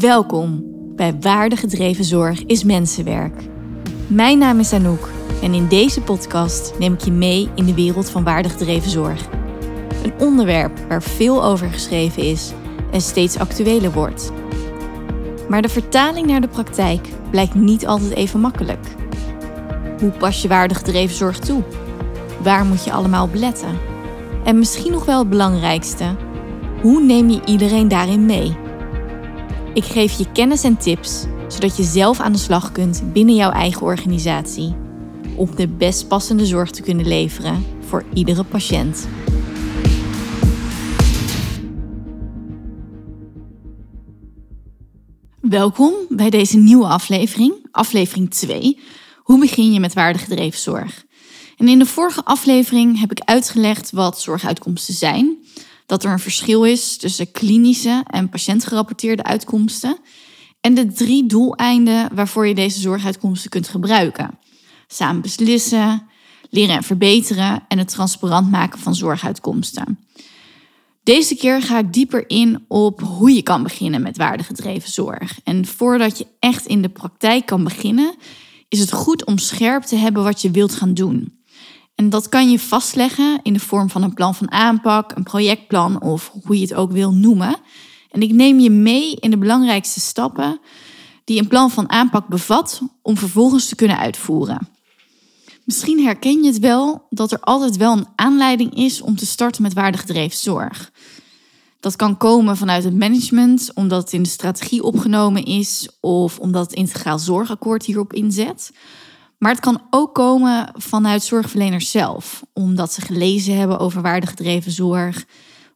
Welkom bij Waardegedreven Zorg is Mensenwerk. Mijn naam is Anouk en in deze podcast neem ik je mee in de wereld van waardegedreven zorg. Een onderwerp waar veel over geschreven is en steeds actueler wordt. Maar de vertaling naar de praktijk blijkt niet altijd even makkelijk. Hoe pas je waardegedreven zorg toe? Waar moet je allemaal op letten? En misschien nog wel het belangrijkste, hoe neem je iedereen daarin mee? Ik geef je kennis en tips, zodat je zelf aan de slag kunt binnen jouw eigen organisatie. Om de best passende zorg te kunnen leveren voor iedere patiënt. Welkom bij deze nieuwe aflevering, aflevering 2. Hoe begin je met waardegedreven zorg? En in de vorige aflevering heb ik uitgelegd wat zorguitkomsten zijn dat er een verschil is tussen klinische en patiëntgerapporteerde uitkomsten en de drie doeleinden waarvoor je deze zorguitkomsten kunt gebruiken. Samen beslissen, leren en verbeteren en het transparant maken van zorguitkomsten. Deze keer ga ik dieper in op hoe je kan beginnen met waardegedreven zorg. En voordat je echt in de praktijk kan beginnen, is het goed om scherp te hebben wat je wilt gaan doen. En dat kan je vastleggen in de vorm van een plan van aanpak, een projectplan of hoe je het ook wil noemen. En ik neem je mee in de belangrijkste stappen die een plan van aanpak bevat om vervolgens te kunnen uitvoeren. Misschien herken je het wel dat er altijd wel een aanleiding is om te starten met waardegedreven zorg. Dat kan komen vanuit het management, omdat het in de strategie opgenomen is of omdat het integraal zorgakkoord hierop inzet. Maar het kan ook komen vanuit zorgverleners zelf, omdat ze gelezen hebben over waardegedreven zorg,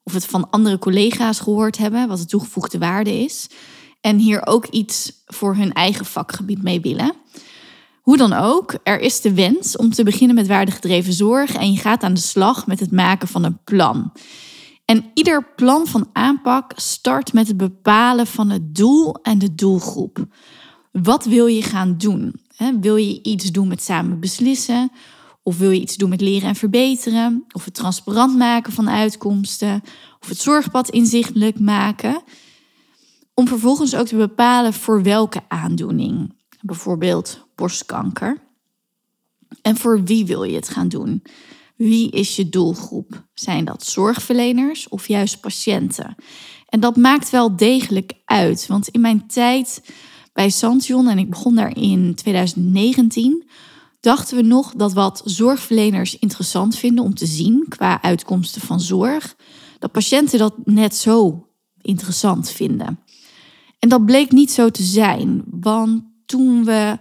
of het van andere collega's gehoord hebben, wat de toegevoegde waarde is, en hier ook iets voor hun eigen vakgebied mee willen. Hoe dan ook, er is de wens om te beginnen met waardegedreven zorg en je gaat aan de slag met het maken van een plan. En ieder plan van aanpak start met het bepalen van het doel en de doelgroep. Wat wil je gaan doen? Wil je iets doen met samen beslissen? Of wil je iets doen met leren en verbeteren? Of het transparant maken van uitkomsten? Of het zorgpad inzichtelijk maken? Om vervolgens ook te bepalen voor welke aandoening. Bijvoorbeeld borstkanker. En voor wie wil je het gaan doen? Wie is je doelgroep? Zijn dat zorgverleners of juist patiënten? En dat maakt wel degelijk uit. Want in mijn tijd bij Santion en ik begon daar in 2019, dachten we nog dat wat zorgverleners interessant vinden om te zien qua uitkomsten van zorg, dat patiënten dat net zo interessant vinden. En dat bleek niet zo te zijn, want toen we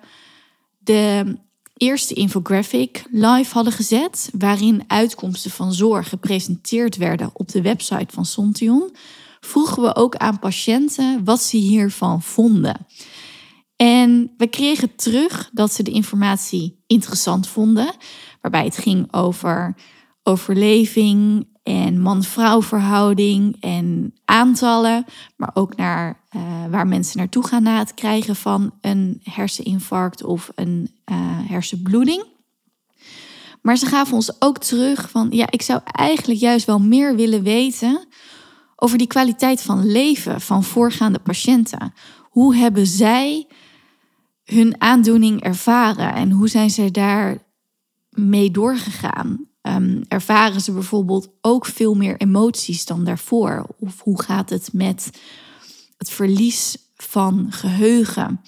de eerste infographic live hadden gezet, waarin uitkomsten van zorg gepresenteerd werden op de website van Sontion, vroegen we ook aan patiënten wat ze hiervan vonden. En we kregen terug dat ze de informatie interessant vonden, waarbij het ging over overleving en man-vrouw verhouding en aantallen, maar ook naar uh, waar mensen naartoe gaan na het krijgen van een herseninfarct of een uh, hersenbloeding. Maar ze gaven ons ook terug van ja, ik zou eigenlijk juist wel meer willen weten over die kwaliteit van leven van voorgaande patiënten. Hoe hebben zij hun aandoening ervaren en hoe zijn ze daar mee doorgegaan? Um, ervaren ze bijvoorbeeld ook veel meer emoties dan daarvoor? Of hoe gaat het met het verlies van geheugen?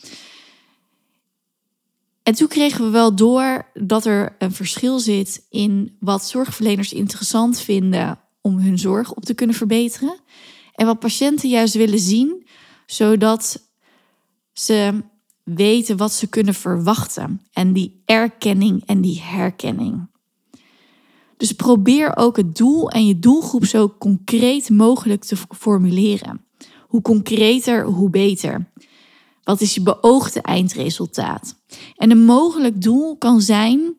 En toen kregen we wel door dat er een verschil zit in wat zorgverleners interessant vinden om hun zorg op te kunnen verbeteren. En wat patiënten juist willen zien, zodat ze weten wat ze kunnen verwachten. En die erkenning en die herkenning. Dus probeer ook het doel en je doelgroep zo concreet mogelijk te formuleren. Hoe concreter, hoe beter. Wat is je beoogde eindresultaat? En een mogelijk doel kan zijn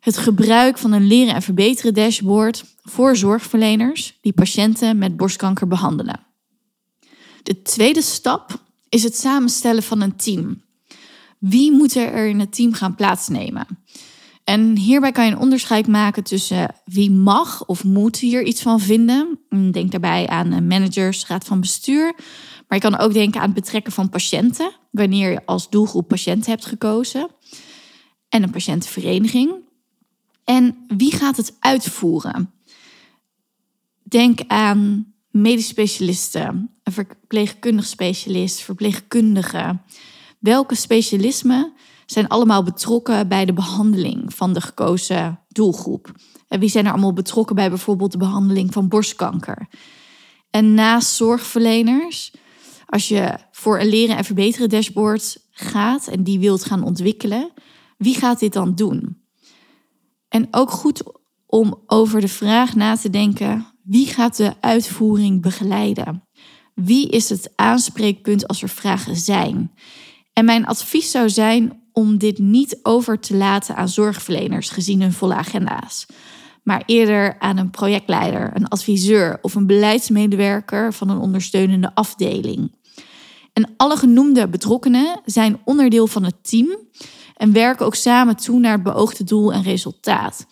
het gebruik van een leren en verbeteren dashboard voor zorgverleners die patiënten met borstkanker behandelen. De tweede stap is het samenstellen van een team. Wie moet er in het team gaan plaatsnemen? En hierbij kan je een onderscheid maken tussen wie mag of moet hier iets van vinden. Denk daarbij aan managers, raad van bestuur, Maar je kan ook denken aan het betrekken van patiënten, wanneer je als doelgroep patiënten hebt gekozen. En een patiëntenvereniging. En wie gaat het uitvoeren? Denk aan medisch specialisten, een verpleegkundig specialist, verpleegkundige. Welke specialismen zijn allemaal betrokken bij de behandeling van de gekozen doelgroep? En wie zijn er allemaal betrokken bij bijvoorbeeld de behandeling van borstkanker? En naast zorgverleners, als je voor een leren en verbeteren dashboard gaat en die wilt gaan ontwikkelen, wie gaat dit dan doen? En ook goed om over de vraag na te denken: wie gaat de uitvoering begeleiden? Wie is het aanspreekpunt als er vragen zijn? En mijn advies zou zijn om dit niet over te laten aan zorgverleners gezien hun volle agenda's, maar eerder aan een projectleider, een adviseur of een beleidsmedewerker van een ondersteunende afdeling. En alle genoemde betrokkenen zijn onderdeel van het team en werken ook samen toe naar het beoogde doel en resultaat.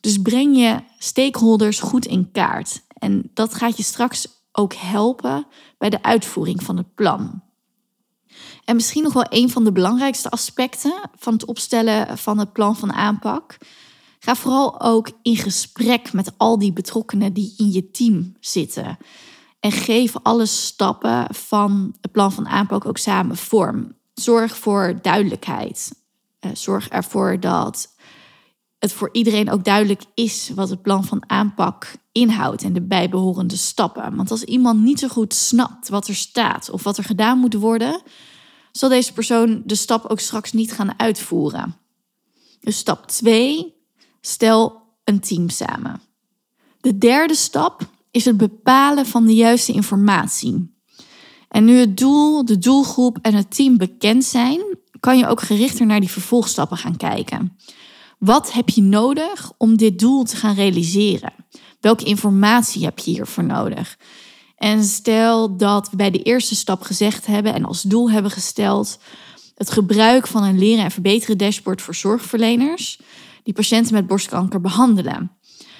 Dus breng je stakeholders goed in kaart. En dat gaat je straks ook helpen bij de uitvoering van het plan. En misschien nog wel een van de belangrijkste aspecten van het opstellen van het plan van aanpak. Ga vooral ook in gesprek met al die betrokkenen die in je team zitten. En geef alle stappen van het plan van aanpak ook samen vorm. Zorg voor duidelijkheid. Eh, zorg ervoor dat het voor iedereen ook duidelijk is wat het plan van aanpak inhoudt en de bijbehorende stappen. Want als iemand niet zo goed snapt wat er staat of wat er gedaan moet worden, zal deze persoon de stap ook straks niet gaan uitvoeren. Dus stap 2, stel een team samen. De derde stap is het bepalen van de juiste informatie. En nu het doel, de doelgroep en het team bekend zijn, kan je ook gerichter naar die vervolgstappen gaan kijken. Wat heb je nodig om dit doel te gaan realiseren? Welke informatie heb je hiervoor nodig? En stel dat we bij de eerste stap gezegd hebben en als doel hebben gesteld het gebruik van een leren en verbeteren dashboard voor zorgverleners die patiënten met borstkanker behandelen.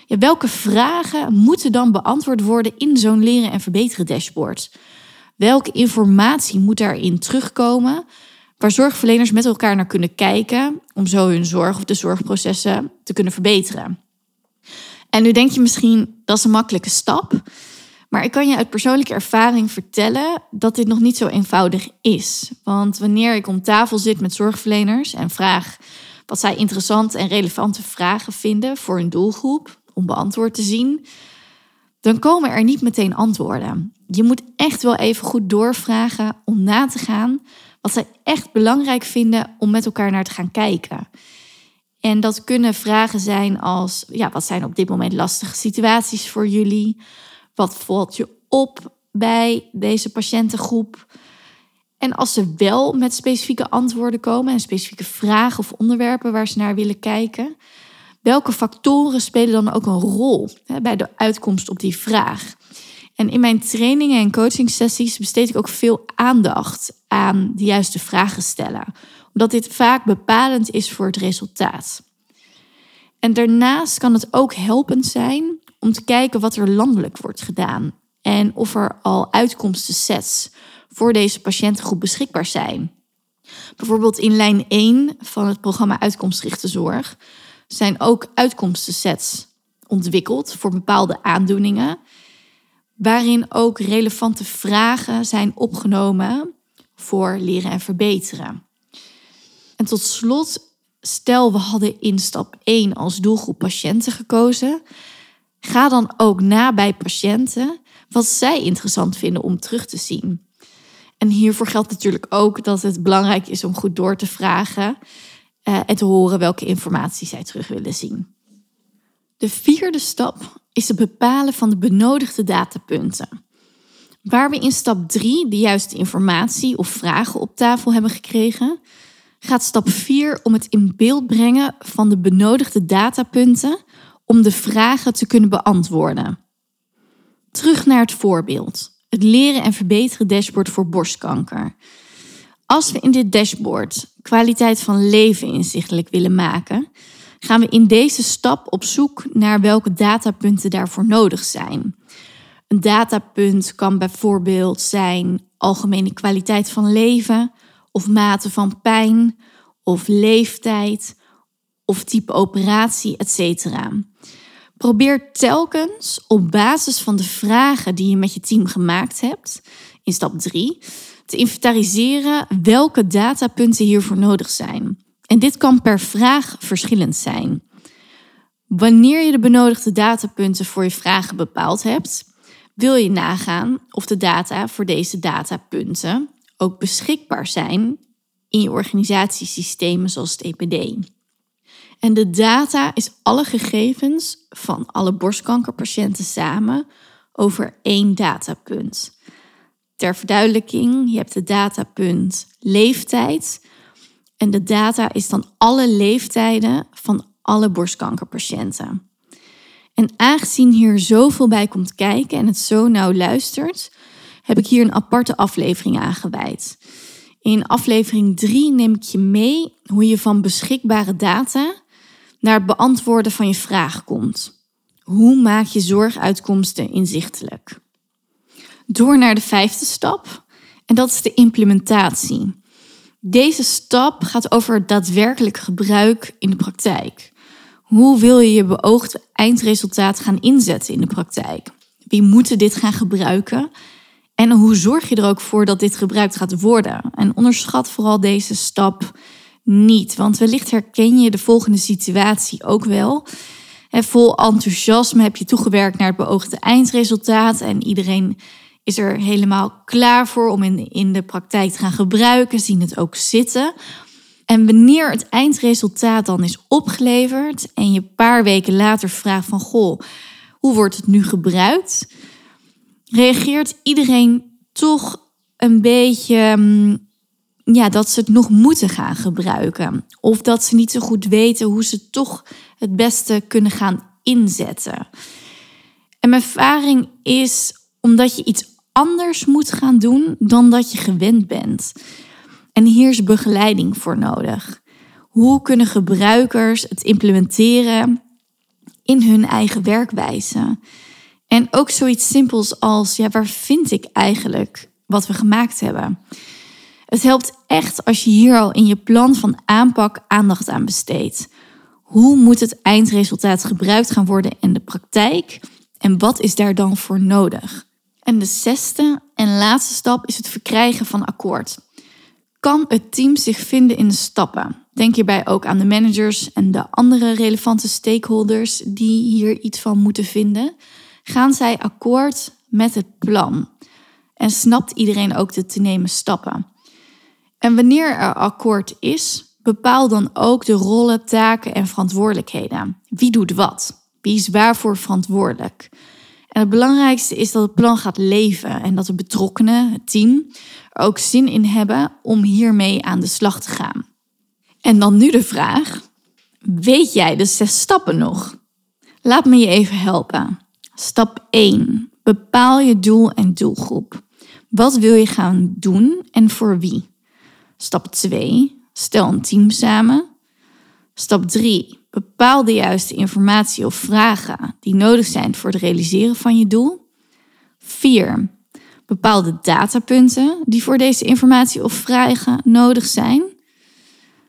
Ja, welke vragen moeten dan beantwoord worden in zo'n leren en verbeteren dashboard? Welke informatie moet daarin terugkomen waar zorgverleners met elkaar naar kunnen kijken om zo hun zorg of de zorgprocessen te kunnen verbeteren. En nu denk je misschien dat is een makkelijke stap, maar ik kan je uit persoonlijke ervaring vertellen dat dit nog niet zo eenvoudig is. Want wanneer ik om tafel zit met zorgverleners en vraag wat zij interessante en relevante vragen vinden voor hun doelgroep om beantwoord te zien, dan komen er niet meteen antwoorden. Je moet echt wel even goed doorvragen om na te gaan wat zij echt belangrijk vinden om met elkaar naar te gaan kijken. En dat kunnen vragen zijn als: ja, wat zijn op dit moment lastige situaties voor jullie? Wat valt je op bij deze patiëntengroep? En als ze wel met specifieke antwoorden komen en specifieke vragen of onderwerpen waar ze naar willen kijken, welke factoren spelen dan ook een rol hè, bij de uitkomst op die vraag? En in mijn trainingen en coachingsessies besteed ik ook veel aandacht aan de juiste vragen stellen, omdat dit vaak bepalend is voor het resultaat. En daarnaast kan het ook helpend zijn om te kijken wat er landelijk wordt gedaan en of er al uitkomstensets voor deze patiëntengroep beschikbaar zijn. Bijvoorbeeld in lijn 1 van het programma Uitkomstgerichte Zorg zijn ook uitkomstensets ontwikkeld voor bepaalde aandoeningen waarin ook relevante vragen zijn opgenomen voor leren en verbeteren. En tot slot, stel we hadden in stap 1 als doelgroep patiënten gekozen, ga dan ook na bij patiënten wat zij interessant vinden om terug te zien. En hiervoor geldt natuurlijk ook dat het belangrijk is om goed door te vragen uh, en te horen welke informatie zij terug willen zien. De vierde stap is het bepalen van de benodigde datapunten. Waar we in stap 3 de juiste informatie of vragen op tafel hebben gekregen, gaat stap 4 om het in beeld brengen van de benodigde datapunten om de vragen te kunnen beantwoorden. Terug naar het voorbeeld. Het leren en verbeteren dashboard voor borstkanker. Als we in dit dashboard kwaliteit van leven inzichtelijk willen maken, gaan we in deze stap op zoek naar welke datapunten daarvoor nodig zijn. Een datapunt kan bijvoorbeeld zijn algemene kwaliteit van leven, of mate van pijn, of leeftijd, of type operatie, etc. Probeer telkens op basis van de vragen die je met je team gemaakt hebt, in stap 3, te inventariseren welke datapunten hiervoor nodig zijn. En dit kan per vraag verschillend zijn. Wanneer je de benodigde datapunten voor je vragen bepaald hebt, wil je nagaan of de data voor deze datapunten ook beschikbaar zijn in je organisatiesystemen zoals het EPD. En de data is alle gegevens van alle borstkankerpatiënten samen over één datapunt. Ter verduidelijking, je hebt de datapunt leeftijd. En de data is dan alle leeftijden van alle borstkankerpatiënten. En aangezien hier zoveel bij komt kijken en het zo nauw luistert, heb ik hier een aparte aflevering aangeweid. In aflevering 3 neem ik je mee hoe je van beschikbare data naar het beantwoorden van je vraag komt. Hoe maak je zorguitkomsten inzichtelijk? Door naar de vijfde stap, en dat is de implementatie. Deze stap gaat over daadwerkelijk gebruik in de praktijk. Hoe wil je je beoogde eindresultaat gaan inzetten in de praktijk? Wie moeten dit gaan gebruiken? En hoe zorg je er ook voor dat dit gebruikt gaat worden? En onderschat vooral deze stap niet, want wellicht herken je de volgende situatie ook wel. En vol enthousiasme heb je toegewerkt naar het beoogde eindresultaat en iedereen is er helemaal klaar voor om in, in de praktijk te gaan gebruiken, zien het ook zitten. En wanneer het eindresultaat dan is opgeleverd en je een paar weken later vraagt van goh, hoe wordt het nu gebruikt? Reageert iedereen toch een beetje mm, ja, dat ze het nog moeten gaan gebruiken. Of dat ze niet zo goed weten hoe ze toch het beste kunnen gaan inzetten. En mijn ervaring is omdat je iets anders moet gaan doen dan dat je gewend bent. En hier is begeleiding voor nodig. Hoe kunnen gebruikers het implementeren in hun eigen werkwijze? En ook zoiets simpels als, ja, waar vind ik eigenlijk wat we gemaakt hebben? Het helpt echt als je hier al in je plan van aanpak aandacht aan besteedt. Hoe moet het eindresultaat gebruikt gaan worden in de praktijk en wat is daar dan voor nodig? En de zesde en laatste stap is het verkrijgen van akkoord. Kan het team zich vinden in de stappen? Denk hierbij ook aan de managers en de andere relevante stakeholders die hier iets van moeten vinden. Gaan zij akkoord met het plan? En snapt iedereen ook de te nemen stappen? En wanneer er akkoord is, bepaal dan ook de rollen, taken en verantwoordelijkheden. Wie doet wat? Wie is waarvoor verantwoordelijk? En het belangrijkste is dat het plan gaat leven en dat de betrokkenen, het team, er ook zin in hebben om hiermee aan de slag te gaan. En dan nu de vraag: weet jij de zes stappen nog? Laat me je even helpen. Stap 1. Bepaal je doel en doelgroep. Wat wil je gaan doen en voor wie? Stap 2. Stel een team samen. Stap 3. Bepaal de juiste informatie of vragen die nodig zijn voor het realiseren van je doel. 4. Bepaal de datapunten die voor deze informatie of vragen nodig zijn.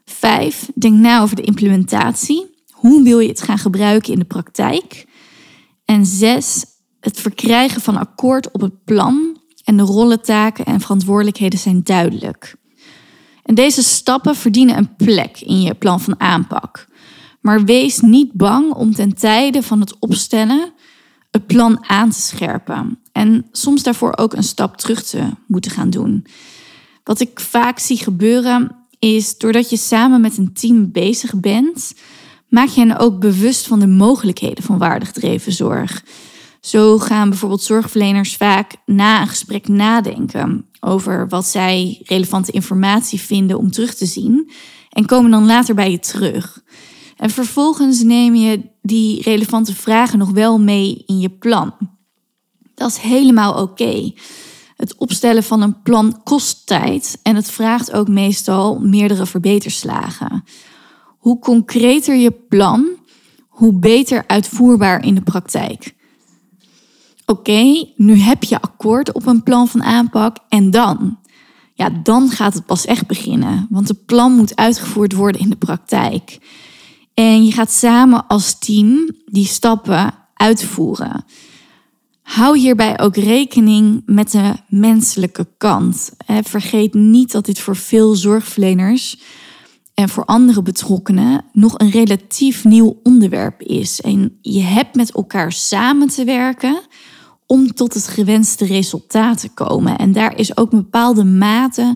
5. Denk na over de implementatie. Hoe wil je het gaan gebruiken in de praktijk? En 6. Het verkrijgen van akkoord op het plan en de rollen, taken en verantwoordelijkheden zijn duidelijk. En deze stappen verdienen een plek in je plan van aanpak. Maar wees niet bang om ten tijde van het opstellen het plan aan te scherpen. En soms daarvoor ook een stap terug te moeten gaan doen. Wat ik vaak zie gebeuren is doordat je samen met een team bezig bent, maak je hen ook bewust van de mogelijkheden van waardig gedreven zorg. Zo gaan bijvoorbeeld zorgverleners vaak na een gesprek nadenken over wat zij relevante informatie vinden om terug te zien en komen dan later bij je terug. En vervolgens neem je die relevante vragen nog wel mee in je plan. Dat is helemaal oké. Het opstellen van een plan kost tijd en het vraagt ook meestal meerdere verbeterslagen. Hoe concreter je plan, hoe beter uitvoerbaar in de praktijk. Oké, nu heb je akkoord op een plan van aanpak en dan? Ja, dan gaat het pas echt beginnen, want het plan moet uitgevoerd worden in de praktijk. En je gaat samen als team die stappen uitvoeren. Hou hierbij ook rekening met de menselijke kant. Vergeet niet dat dit voor veel zorgverleners en voor andere betrokkenen nog een relatief nieuw onderwerp is. En je hebt met elkaar samen te werken om tot het gewenste resultaat te komen. En daar is ook een bepaalde mate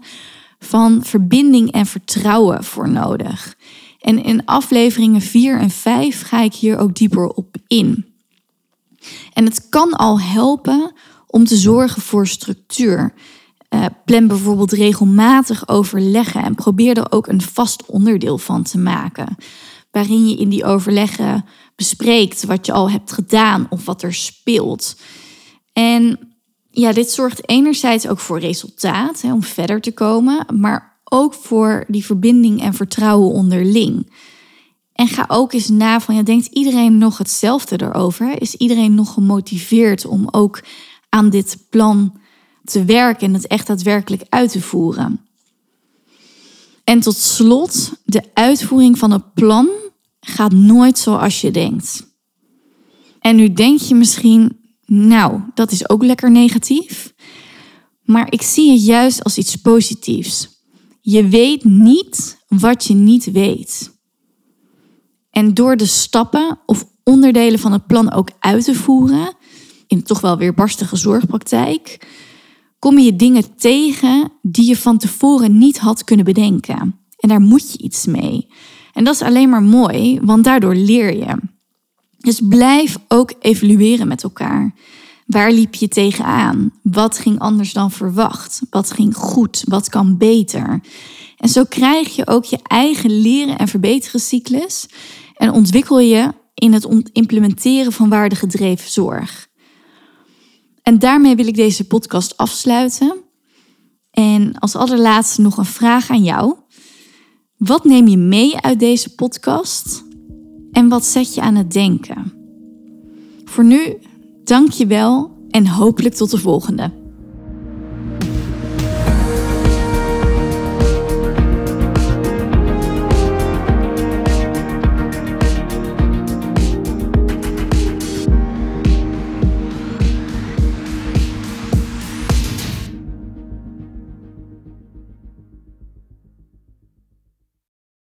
van verbinding en vertrouwen voor nodig. En in afleveringen 4 en 5 ga ik hier ook dieper op in. En het kan al helpen om te zorgen voor structuur. Uh, plan bijvoorbeeld regelmatig overleggen en probeer er ook een vast onderdeel van te maken. Waarin je in die overleggen bespreekt wat je al hebt gedaan of wat er speelt. En ja, dit zorgt enerzijds ook voor resultaat, hè, om verder te komen, maar ook voor die verbinding en vertrouwen onderling. En ga ook eens na van, ja, denkt iedereen nog hetzelfde erover? Is iedereen nog gemotiveerd om ook aan dit plan te werken en het echt daadwerkelijk uit te voeren? En tot slot, de uitvoering van het plan gaat nooit zoals je denkt. En nu denk je misschien, nou, dat is ook lekker negatief. Maar ik zie het juist als iets positiefs. Je weet niet wat je niet weet. En door de stappen of onderdelen van het plan ook uit te voeren, in toch wel weer barstige zorgpraktijk, kom je dingen tegen die je van tevoren niet had kunnen bedenken. En daar moet je iets mee. En dat is alleen maar mooi, want daardoor leer je. Dus blijf ook evalueren met elkaar. Waar liep je tegenaan? Wat ging anders dan verwacht? Wat ging goed? Wat kan beter? En zo krijg je ook je eigen leren en verbeteren cyclus en ontwikkel je in het implementeren van waardegedreven zorg. En daarmee wil ik deze podcast afsluiten. En als allerlaatste nog een vraag aan jou. Wat neem je mee uit deze podcast? En wat zet je aan het denken? Voor nu, dank je wel en hopelijk tot de volgende.